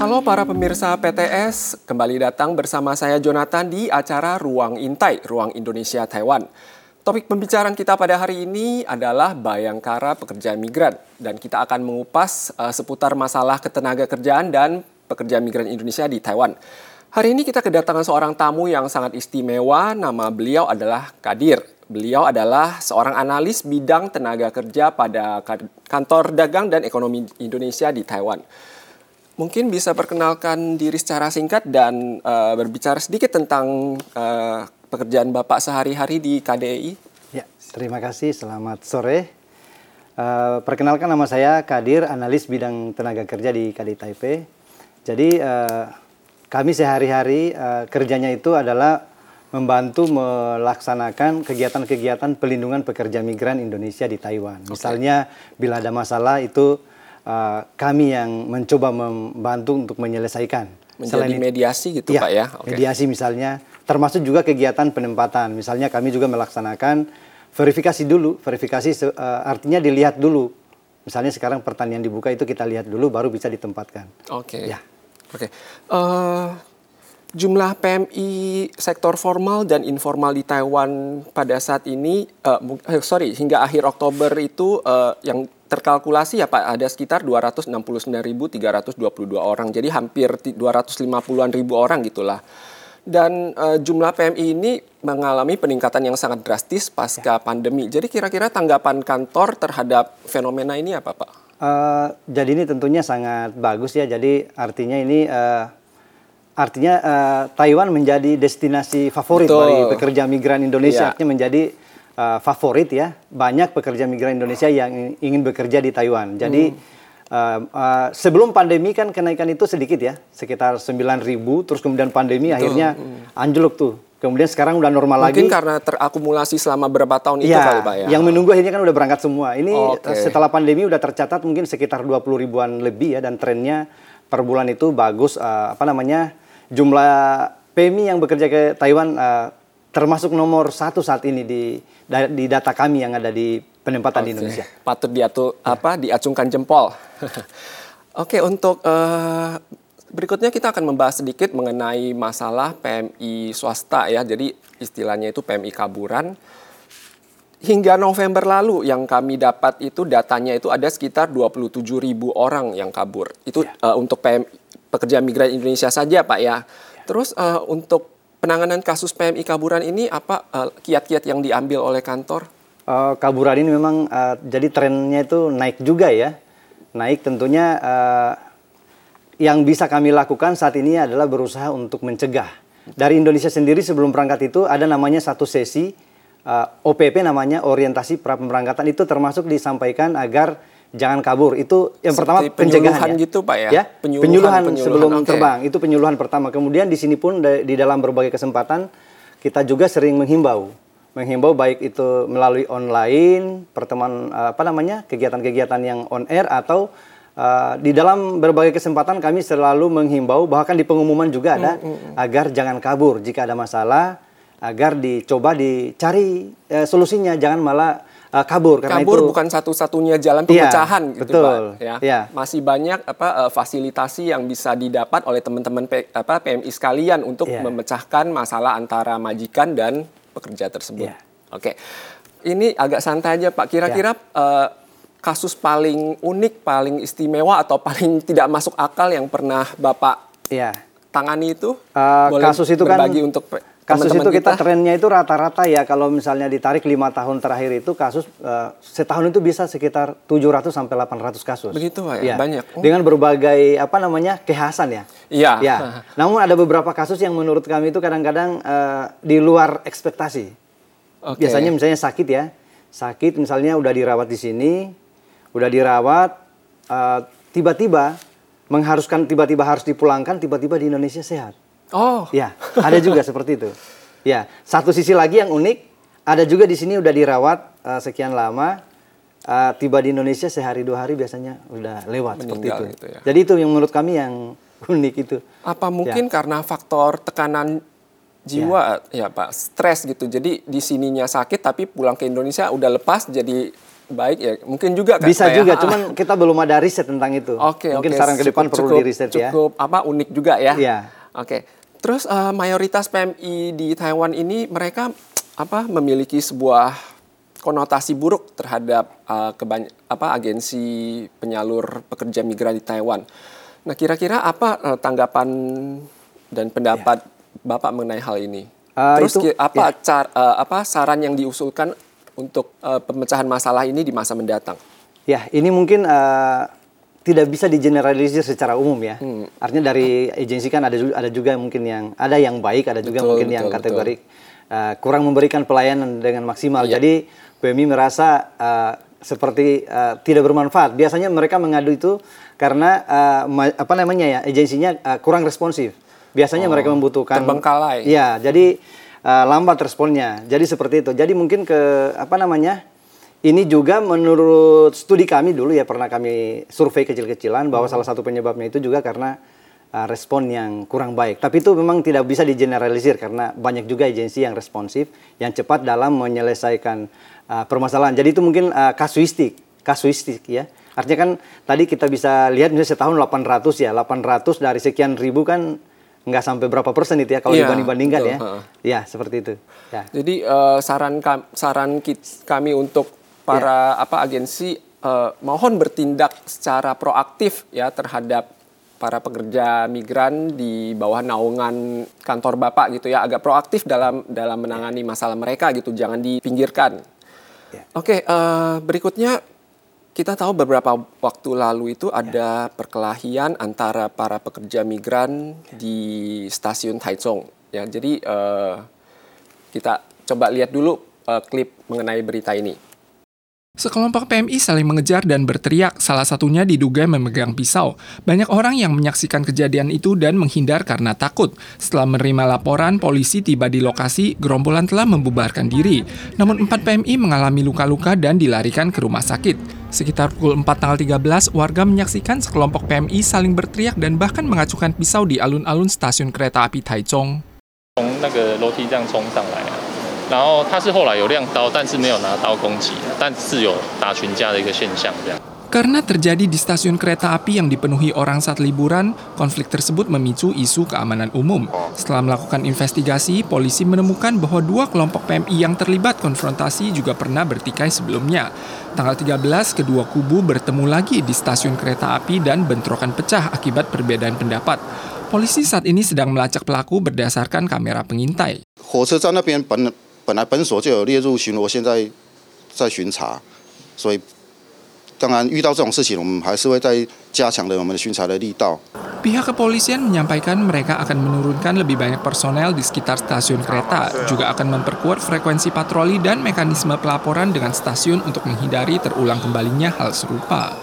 Halo para pemirsa PTS, kembali datang bersama saya Jonathan di acara Ruang Intai, Ruang Indonesia Taiwan. Topik pembicaraan kita pada hari ini adalah Bayangkara Pekerja Migran dan kita akan mengupas uh, seputar masalah ketenaga kerjaan dan pekerja migran Indonesia di Taiwan. Hari ini kita kedatangan seorang tamu yang sangat istimewa, nama beliau adalah Kadir. Beliau adalah seorang analis bidang tenaga kerja pada kantor dagang dan ekonomi Indonesia di Taiwan mungkin bisa perkenalkan diri secara singkat dan uh, berbicara sedikit tentang uh, pekerjaan Bapak sehari-hari di KDI. Ya, terima kasih. Selamat sore. Uh, perkenalkan nama saya Kadir, analis bidang tenaga kerja di KDI Taipei. Jadi uh, kami sehari-hari uh, kerjanya itu adalah membantu melaksanakan kegiatan-kegiatan pelindungan pekerja migran Indonesia di Taiwan. Okay. Misalnya bila ada masalah itu uh, kami yang mencoba membantu untuk menyelesaikan. Menjadi Selain mediasi gitu ya, Pak ya? Okay. Mediasi misalnya, termasuk juga kegiatan penempatan. Misalnya kami juga melaksanakan verifikasi dulu. Verifikasi uh, artinya dilihat dulu. Misalnya sekarang pertanian dibuka itu kita lihat dulu baru bisa ditempatkan. Oke. Okay. Ya. Oke. Okay. Uh, eh, jumlah PMI sektor formal dan informal di Taiwan pada saat ini, uh, sorry, hingga akhir Oktober itu uh, yang terkalkulasi ya Pak ada sekitar 269.322 orang. Jadi hampir 250-an ribu orang gitulah. Dan uh, jumlah PMI ini mengalami peningkatan yang sangat drastis pasca ya. pandemi. Jadi kira-kira tanggapan kantor terhadap fenomena ini apa Pak? Uh, jadi ini tentunya sangat bagus ya. Jadi artinya ini uh, artinya uh, Taiwan menjadi destinasi favorit Betul. bagi pekerja migran Indonesia. Ya. Artinya menjadi uh, favorit ya banyak pekerja migran Indonesia yang ingin bekerja di Taiwan. Jadi hmm. uh, uh, sebelum pandemi kan kenaikan itu sedikit ya sekitar 9.000 terus kemudian pandemi Betul. akhirnya hmm. anjlok tuh. Kemudian sekarang udah normal Mungkin lagi. Mungkin karena terakumulasi selama berapa tahun itu ya, kali Pak ya. Yang menunggu akhirnya kan udah berangkat semua. Ini okay. setelah pandemi udah tercatat mungkin sekitar 20 ribuan lebih ya dan trennya per bulan itu bagus uh, apa namanya jumlah PMI yang bekerja ke Taiwan uh, termasuk nomor satu saat ini di di data kami yang ada di penempatan okay. di Indonesia. Patut diatu ya. apa diacungkan jempol. Oke, okay, untuk uh, berikutnya kita akan membahas sedikit mengenai masalah PMI swasta ya. Jadi istilahnya itu PMI kaburan. Hingga November lalu yang kami dapat itu datanya itu ada sekitar 27 ribu orang yang kabur. Itu ya. uh, untuk PMI pekerja migran Indonesia saja Pak ya. Terus uh, untuk penanganan kasus PMI kaburan ini apa uh, kiat-kiat yang diambil oleh kantor? Uh, kaburan ini memang uh, jadi trennya itu naik juga ya. Naik tentunya uh, yang bisa kami lakukan saat ini adalah berusaha untuk mencegah. Dari Indonesia sendiri sebelum berangkat itu ada namanya satu sesi uh, OPP namanya orientasi pra pemberangkatan itu termasuk disampaikan agar jangan kabur. Itu yang Seperti pertama pencegahan ya. gitu Pak ya. ya? Penyuluhan, penyuluhan, penyuluhan sebelum okay. terbang. Itu penyuluhan pertama. Kemudian di sini pun di dalam berbagai kesempatan kita juga sering menghimbau. Menghimbau baik itu melalui online, pertemuan apa namanya? kegiatan-kegiatan yang on air atau uh, di dalam berbagai kesempatan kami selalu menghimbau bahkan di pengumuman juga ada mm, mm, mm. agar jangan kabur jika ada masalah agar dicoba dicari uh, solusinya jangan malah uh, kabur karena kabur itu bukan satu-satunya jalan iya, pemecahan iya, gitu betul, Pak ya. Iya. Masih banyak apa uh, fasilitasi yang bisa didapat oleh teman-teman apa PMI sekalian untuk iya. memecahkan masalah antara majikan dan pekerja tersebut. Oke. Ini agak santai aja Pak. Kira-kira uh, kasus paling unik, paling istimewa atau paling tidak masuk akal yang pernah Bapak iya. tangani itu? Uh, Boleh kasus itu kan berbagi kan untuk Kasus itu kita, kita trennya itu rata-rata ya kalau misalnya ditarik lima tahun terakhir itu kasus uh, setahun itu bisa sekitar 700 sampai 800 kasus. Begitu Pak ya, ya. banyak. Oh. Dengan berbagai apa namanya kekhasan ya. Iya. Ya. Namun ada beberapa kasus yang menurut kami itu kadang-kadang uh, di luar ekspektasi. Okay. Biasanya misalnya sakit ya. Sakit misalnya udah dirawat di sini, udah dirawat uh, tiba-tiba mengharuskan tiba-tiba harus dipulangkan, tiba-tiba di Indonesia sehat. Oh. Ya, ada juga seperti itu. Ya, satu sisi lagi yang unik, ada juga di sini udah dirawat uh, sekian lama, uh, tiba di Indonesia sehari dua hari biasanya udah lewat Meninggal seperti itu. Gitu ya. Jadi itu yang menurut kami yang unik itu. Apa mungkin ya. karena faktor tekanan jiwa ya. ya Pak, stres gitu. Jadi di sininya sakit tapi pulang ke Indonesia udah lepas jadi baik ya mungkin juga kan bisa juga ya. cuman kita belum ada riset tentang itu oke okay, mungkin okay. saran ke depan cukup, perlu di riset ya cukup apa unik juga ya iya oke okay. Terus uh, mayoritas PMI di Taiwan ini mereka apa memiliki sebuah konotasi buruk terhadap uh, kebany- apa agensi penyalur pekerja migran di Taiwan. Nah, kira-kira apa uh, tanggapan dan pendapat ya. Bapak mengenai hal ini? Uh, Terus itu, apa ya. car, uh, apa saran yang diusulkan untuk uh, pemecahan masalah ini di masa mendatang? Ya, ini mungkin uh, tidak bisa digeneralisir secara umum ya. Hmm. Artinya dari agensi kan ada ada juga mungkin yang ada yang baik, ada juga betul, mungkin betul, yang kategori uh, kurang memberikan pelayanan dengan maksimal. Ya. Jadi PMI merasa uh, seperti uh, tidak bermanfaat. Biasanya mereka mengadu itu karena uh, apa namanya ya agensinya uh, kurang responsif. Biasanya oh, mereka membutuhkan terbengkalai. Iya, jadi uh, lambat responnya. Jadi seperti itu. Jadi mungkin ke apa namanya? Ini juga menurut studi kami dulu ya pernah kami survei kecil-kecilan bahwa hmm. salah satu penyebabnya itu juga karena uh, respon yang kurang baik. Tapi itu memang tidak bisa digeneralisir karena banyak juga agensi yang responsif, yang cepat dalam menyelesaikan uh, permasalahan. Jadi itu mungkin uh, kasuistik, kasuistik ya. Artinya kan tadi kita bisa lihat misalnya setahun 800 ya, 800 dari sekian ribu kan nggak sampai berapa persen itu ya kalau iya, dibanding-bandingkan ya. Ya, seperti itu. Ya. Jadi uh, saran kam saran kami untuk para ya. apa agensi uh, mohon bertindak secara proaktif ya terhadap para pekerja migran di bawah naungan kantor Bapak gitu ya agak proaktif dalam dalam menangani masalah mereka gitu jangan dipinggirkan Yeah. Oke, okay, uh, eh, berikutnya kita tahu beberapa waktu lalu itu ada yeah. perkelahian antara para pekerja migran yeah. di stasiun Taichung. Ya, jadi uh, kita coba lihat dulu uh, klip mengenai berita ini. Sekelompok PMI saling mengejar dan berteriak, salah satunya diduga memegang pisau. Banyak orang yang menyaksikan kejadian itu dan menghindar karena takut. Setelah menerima laporan, polisi tiba di lokasi, gerombolan telah membubarkan diri. Namun empat PMI mengalami luka-luka dan dilarikan ke rumah sakit. Sekitar pukul 4 tanggal 13, warga menyaksikan sekelompok PMI saling berteriak dan bahkan mengacukan pisau di alun-alun stasiun kereta api Taichung. 然后他是后来有亮刀，但是没有拿刀攻击，但是有打群架的一个现象这样。Karena terjadi di stasiun kereta api yang dipenuhi orang saat liburan, konflik tersebut memicu isu keamanan umum. Setelah melakukan investigasi, polisi menemukan bahwa dua kelompok PMI yang terlibat konfrontasi juga pernah bertikai sebelumnya. Tanggal 13, kedua kubu bertemu lagi di stasiun kereta api dan bentrokan pecah akibat perbedaan pendapat. Polisi saat ini sedang melacak pelaku berdasarkan kamera pengintai. 本 来本所就有列入巡逻，现在在巡查，所以当然遇到这种事情，我们还是会再加强的我们的巡查的力道。Pihak kepolisian menyampaikan mereka akan menurunkan lebih banyak personel di sekitar stasiun kereta, juga akan memperkuat frekuensi patroli dan mekanisme pelaporan dengan stasiun untuk menghindari terulang kembalinya hal serupa.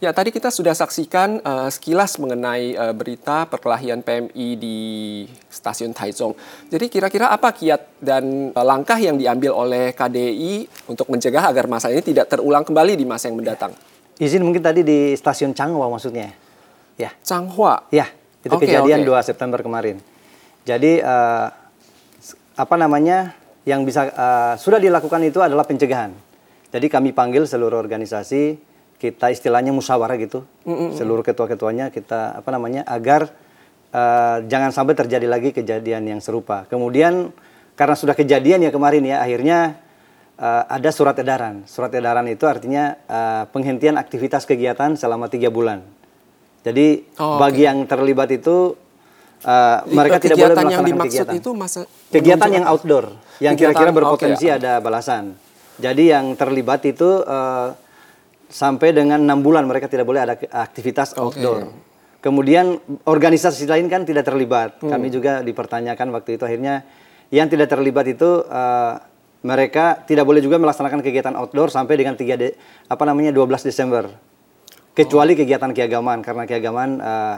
Ya, tadi kita sudah saksikan uh, sekilas mengenai uh, berita perkelahian PMI di stasiun Taichung. Jadi kira-kira apa kiat dan uh, langkah yang diambil oleh KDI untuk mencegah agar masa ini tidak terulang kembali di masa yang mendatang? Izin mungkin tadi di stasiun Changhua maksudnya. Ya. Changhua. Ya, itu okay, kejadian okay. 2 September kemarin. Jadi uh, apa namanya yang bisa uh, sudah dilakukan itu adalah pencegahan. Jadi kami panggil seluruh organisasi kita istilahnya musyawarah gitu mm-hmm. seluruh ketua-ketuanya kita apa namanya agar uh, jangan sampai terjadi lagi kejadian yang serupa kemudian karena sudah kejadian ya kemarin ya akhirnya uh, ada surat edaran surat edaran itu artinya uh, penghentian aktivitas kegiatan selama tiga bulan jadi oh, bagi okay. yang terlibat itu uh, mereka tidak boleh melaksanakan yang kegiatan itu masa kegiatan yang outdoor yang kira-kira berpotensi okay. ada balasan jadi yang terlibat itu uh, sampai dengan enam bulan mereka tidak boleh ada aktivitas outdoor. Okay. Kemudian organisasi lain kan tidak terlibat. Hmm. Kami juga dipertanyakan waktu itu akhirnya yang tidak terlibat itu uh, mereka tidak boleh juga melaksanakan kegiatan outdoor sampai dengan 3 de, apa namanya 12 Desember. Kecuali oh. kegiatan keagamaan karena keagamaan uh,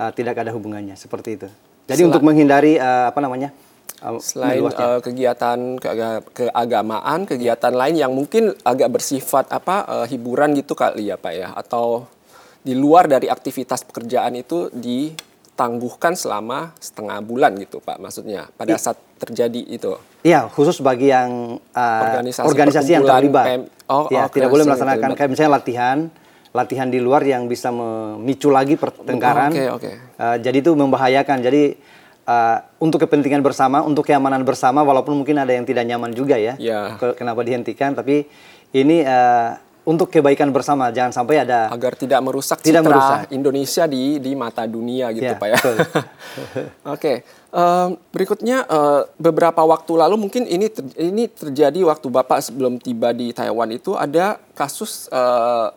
uh, tidak ada hubungannya seperti itu. Jadi Sel untuk menghindari uh, apa namanya? Selain uh, kegiatan keagamaan, kegiatan lain yang mungkin agak bersifat apa uh, hiburan gitu kali ya Pak ya, atau di luar dari aktivitas pekerjaan itu ditangguhkan selama setengah bulan gitu Pak maksudnya pada saat terjadi itu. Iya, khusus bagi yang uh, organisasi, organisasi yang terlibat. PM, oh, ya, oh, tidak boleh melaksanakan kayak misalnya latihan, latihan di luar yang bisa memicu lagi pertengkaran. Oh, okay, okay. Uh, jadi itu membahayakan. Jadi uh, untuk kepentingan bersama, untuk keamanan bersama, walaupun mungkin ada yang tidak nyaman juga ya. Yeah. Kenapa dihentikan? Tapi ini uh, untuk kebaikan bersama, jangan sampai ada agar tidak merusak tidak citra merusak. Indonesia di di mata dunia gitu, ya, Pak ya. Oke. okay. Uh, berikutnya uh, beberapa waktu lalu mungkin ini ter, ini terjadi waktu Bapak sebelum tiba di Taiwan itu ada kasus uh,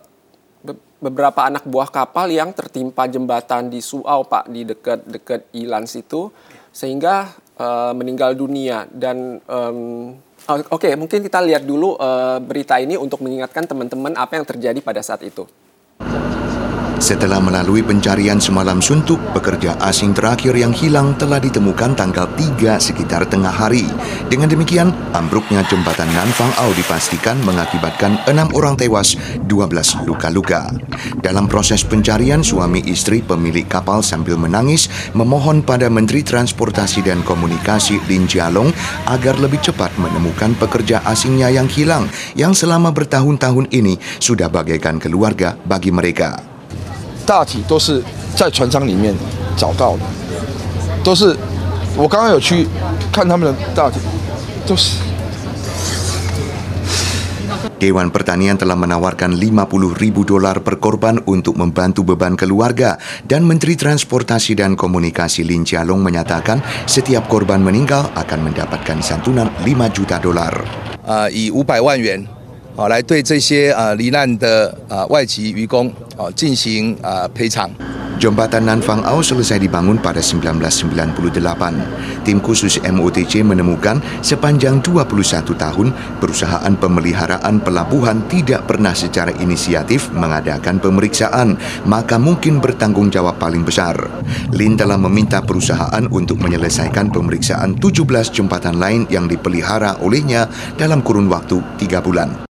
beberapa anak buah kapal yang tertimpa jembatan di Suau Pak di dekat-dekat Ilans itu sehingga uh, meninggal dunia dan um, Oke, okay, mungkin kita lihat dulu uh, berita ini untuk mengingatkan teman-teman apa yang terjadi pada saat itu. Setelah melalui pencarian semalam suntuk, pekerja asing terakhir yang hilang telah ditemukan tanggal 3 sekitar tengah hari. Dengan demikian, ambruknya jembatan Nanfang Au dipastikan mengakibatkan enam orang tewas, 12 luka-luka. Dalam proses pencarian, suami istri pemilik kapal sambil menangis memohon pada Menteri Transportasi dan Komunikasi Lin Jialong agar lebih cepat menemukan pekerja asingnya yang hilang yang selama bertahun-tahun ini sudah bagaikan keluarga bagi mereka. 大体都是在船舱里面找到的，都是我刚刚有去看他们的大体，都是。Dewan Pertanian telah menawarkan 50 ribu dolar per korban untuk membantu beban keluarga dan Menteri Transportasi dan Komunikasi Lin Jialong menyatakan setiap korban meninggal akan mendapatkan santunan 5 juta dolar. Uh, 以五百万元 好，来对这些呃罹难的呃外籍渔工哦进行呃赔偿。Jembatan Nanfang Au selesai dibangun pada 1998. Tim khusus MOTC menemukan sepanjang 21 tahun perusahaan pemeliharaan pelabuhan tidak pernah secara inisiatif mengadakan pemeriksaan, maka mungkin bertanggung jawab paling besar. Lin telah meminta perusahaan untuk menyelesaikan pemeriksaan 17 jembatan lain yang dipelihara olehnya dalam kurun waktu 3 bulan.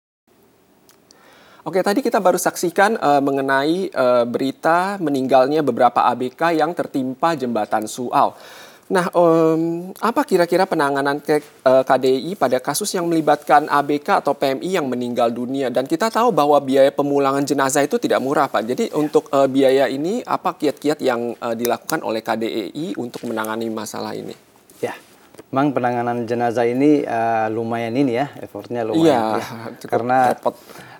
Oke, tadi kita baru saksikan uh, mengenai uh, berita meninggalnya beberapa ABK yang tertimpa jembatan Suau. Nah, um, apa kira-kira penanganan ke, uh, KDI pada kasus yang melibatkan ABK atau PMI yang meninggal dunia? Dan kita tahu bahwa biaya pemulangan jenazah itu tidak murah, Pak. Jadi untuk uh, biaya ini, apa kiat-kiat yang uh, dilakukan oleh KDI untuk menangani masalah ini? Ya, memang penanganan jenazah ini uh, lumayan ini ya, effortnya lumayan. Iya, ya. karena repot.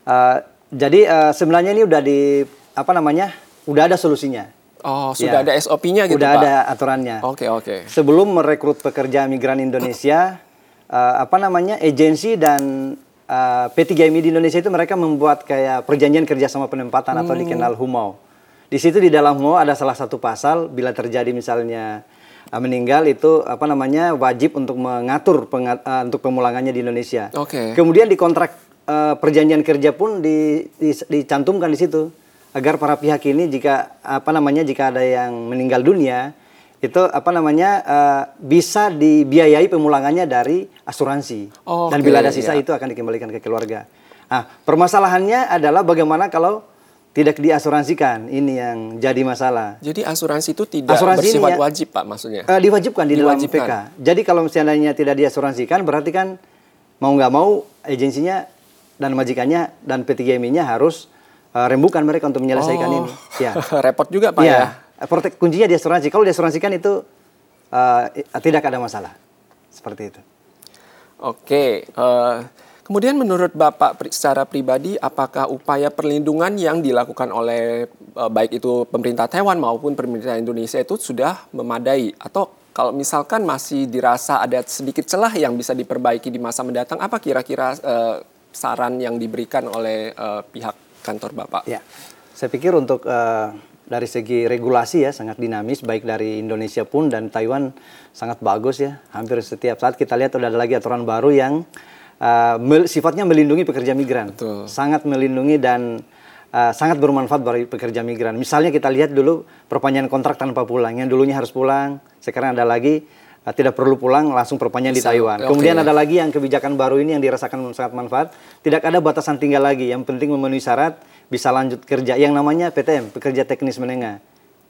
Uh, jadi uh, sebenarnya ini udah di apa namanya? Udah ada solusinya. Oh, sudah ya. ada SOP-nya gitu, Udah Pak? ada aturannya. Oke, okay, oke. Okay. Sebelum merekrut pekerja migran Indonesia, uh, apa namanya? agensi dan uh, P3MI di Indonesia itu mereka membuat kayak perjanjian kerjasama penempatan hmm. atau dikenal HUMAU. Di situ di dalam HUMAU ada salah satu pasal bila terjadi misalnya uh, meninggal itu apa namanya wajib untuk mengatur pengat, uh, untuk pemulangannya di Indonesia. Oke. Okay. Kemudian di kontrak uh, perjanjian kerja pun di, di, dicantumkan di situ agar para pihak ini jika apa namanya jika ada yang meninggal dunia itu apa namanya uh, bisa dibiayai pemulangannya dari asuransi oh, dan bila ada sisa iya. itu akan dikembalikan ke keluarga. Nah permasalahannya adalah bagaimana kalau tidak diasuransikan ini yang jadi masalah. Jadi asuransi itu tidak asuransi bersifat ya, wajib pak maksudnya? Uh, diwajibkan di diwajibkan. dalam PK. Jadi kalau misalnya tidak diasuransikan berarti kan mau nggak mau agensinya dan majikannya dan P3MI-nya harus uh, rembukan mereka untuk menyelesaikan oh, ini. Ya. Repot juga Pak ya. ya. Protek kuncinya di asuransi. Kalau diasuransikan itu uh, tidak ada masalah. Seperti itu. Oke, uh, kemudian menurut Bapak secara pribadi apakah upaya perlindungan yang dilakukan oleh uh, baik itu pemerintah Taiwan maupun pemerintah Indonesia itu sudah memadai atau kalau misalkan masih dirasa ada sedikit celah yang bisa diperbaiki di masa mendatang, apa kira-kira uh, saran yang diberikan oleh uh, pihak kantor Bapak? Ya, saya pikir untuk uh, dari segi regulasi ya sangat dinamis baik dari Indonesia pun dan Taiwan sangat bagus ya. Hampir setiap saat kita lihat ada lagi aturan baru yang uh, mel sifatnya melindungi pekerja migran. Betul. Sangat melindungi dan uh, sangat bermanfaat bagi pekerja migran. Misalnya kita lihat dulu perpanjangan kontrak tanpa pulang. Yang dulunya harus pulang, sekarang ada lagi uh, tidak perlu pulang langsung perpanjang di Taiwan. Okay. Kemudian ada lagi yang kebijakan baru ini yang dirasakan sangat manfaat, tidak ada batasan tinggal lagi. Yang penting memenuhi syarat bisa lanjut kerja yang namanya PTM, pekerja teknis menengah.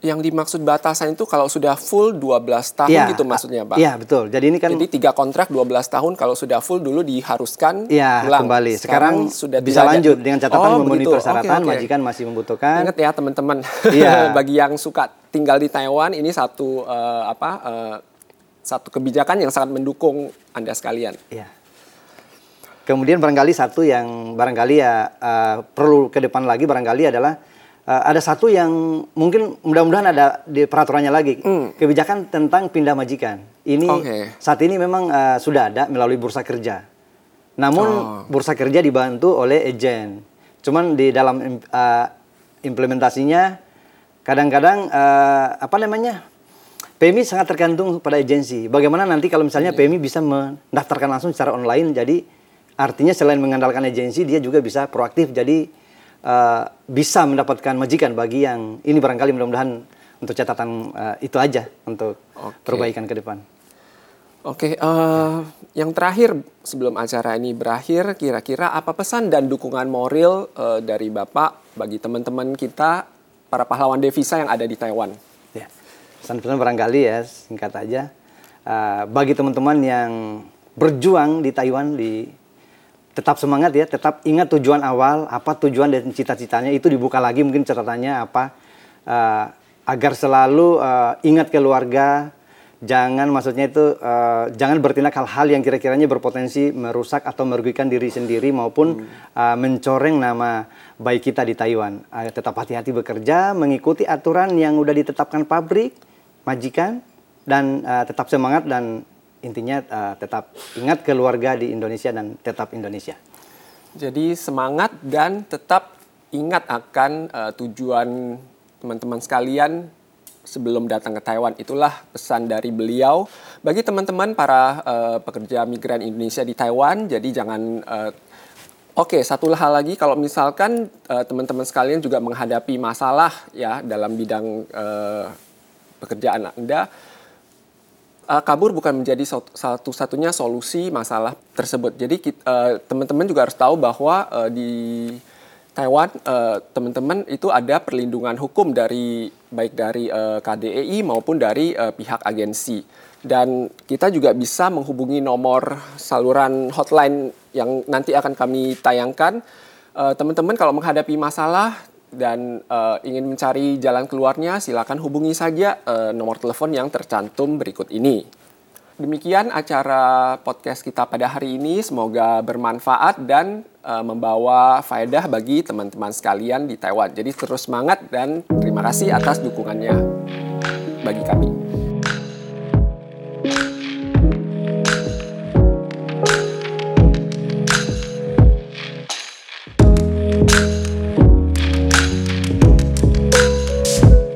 Yang dimaksud batasan itu kalau sudah full 12 tahun ya, gitu maksudnya, Pak? Iya, betul. Jadi ini kan Jadi tiga kontrak 12 tahun kalau sudah full dulu diharuskan ya, pulang. kembali. Sekarang, Sekarang sudah bisa lanjut dengan catatan oh, memenuhi persyaratan, okay, okay. majikan masih membutuhkan. Ingat ya, teman-teman. Iya. Bagi yang suka tinggal di Taiwan ini satu uh, apa uh, satu kebijakan yang sangat mendukung Anda sekalian. Iya. Kemudian barangkali satu yang barangkali ya uh, perlu ke depan lagi barangkali adalah uh, ada satu yang mungkin mudah-mudahan ada di peraturannya lagi hmm. kebijakan tentang pindah majikan. Ini okay. saat ini memang uh, sudah ada melalui bursa kerja. Namun oh. bursa kerja dibantu oleh agen. Cuman di dalam uh, implementasinya kadang-kadang uh, apa namanya PMI sangat tergantung pada agensi. Bagaimana nanti kalau misalnya yeah. PMI bisa mendaftarkan langsung secara online jadi Artinya selain mengandalkan agensi, dia juga bisa proaktif. Jadi uh, bisa mendapatkan majikan bagi yang ini barangkali mudah-mudahan untuk catatan uh, itu aja untuk okay. perbaikan ke depan. Oke, okay, uh, eh, yang terakhir sebelum acara ini berakhir, kira-kira apa pesan dan dukungan moral uh, dari Bapak bagi teman-teman kita, para pahlawan devisa yang ada di Taiwan? Pesan-pesan barangkali ya, singkat aja. Uh, bagi teman-teman yang berjuang di Taiwan, di tetap semangat ya, tetap ingat tujuan awal, apa tujuan dan cita-citanya itu dibuka lagi mungkin catatannya apa uh, agar selalu uh, ingat keluarga, jangan maksudnya itu uh, jangan bertindak hal-hal yang kira-kiranya berpotensi merusak atau merugikan diri sendiri maupun hmm. uh, mencoreng nama baik kita di Taiwan. Uh, tetap hati-hati bekerja, mengikuti aturan yang sudah ditetapkan pabrik, majikan dan uh, tetap semangat dan intinya uh, tetap ingat keluarga di Indonesia dan tetap Indonesia. Jadi semangat dan tetap ingat akan uh, tujuan teman-teman sekalian sebelum datang ke Taiwan. Itulah pesan dari beliau bagi teman-teman para uh, pekerja migran Indonesia di Taiwan. Jadi jangan uh, Oke, satu hal lagi kalau misalkan teman-teman sekalian juga menghadapi masalah ya dalam bidang uh, pekerjaan Anda, uh, kabur bukan menjadi satu-satunya solusi masalah tersebut. Jadi uh, teman-teman juga harus tahu bahwa uh, di Taiwan teman-teman itu ada perlindungan hukum dari baik dari uh, KDEI maupun dari uh, pihak agensi. Dan kita juga bisa menghubungi nomor saluran hotline yang nanti akan kami tayangkan. Teman-teman uh, kalau menghadapi masalah dan uh, ingin mencari jalan keluarnya, silakan hubungi saja uh, nomor telepon yang tercantum berikut ini. Demikian acara podcast kita pada hari ini. Semoga bermanfaat dan uh, membawa faedah bagi teman-teman sekalian di Taiwan. Jadi terus semangat dan terima kasih atas dukungannya bagi kami.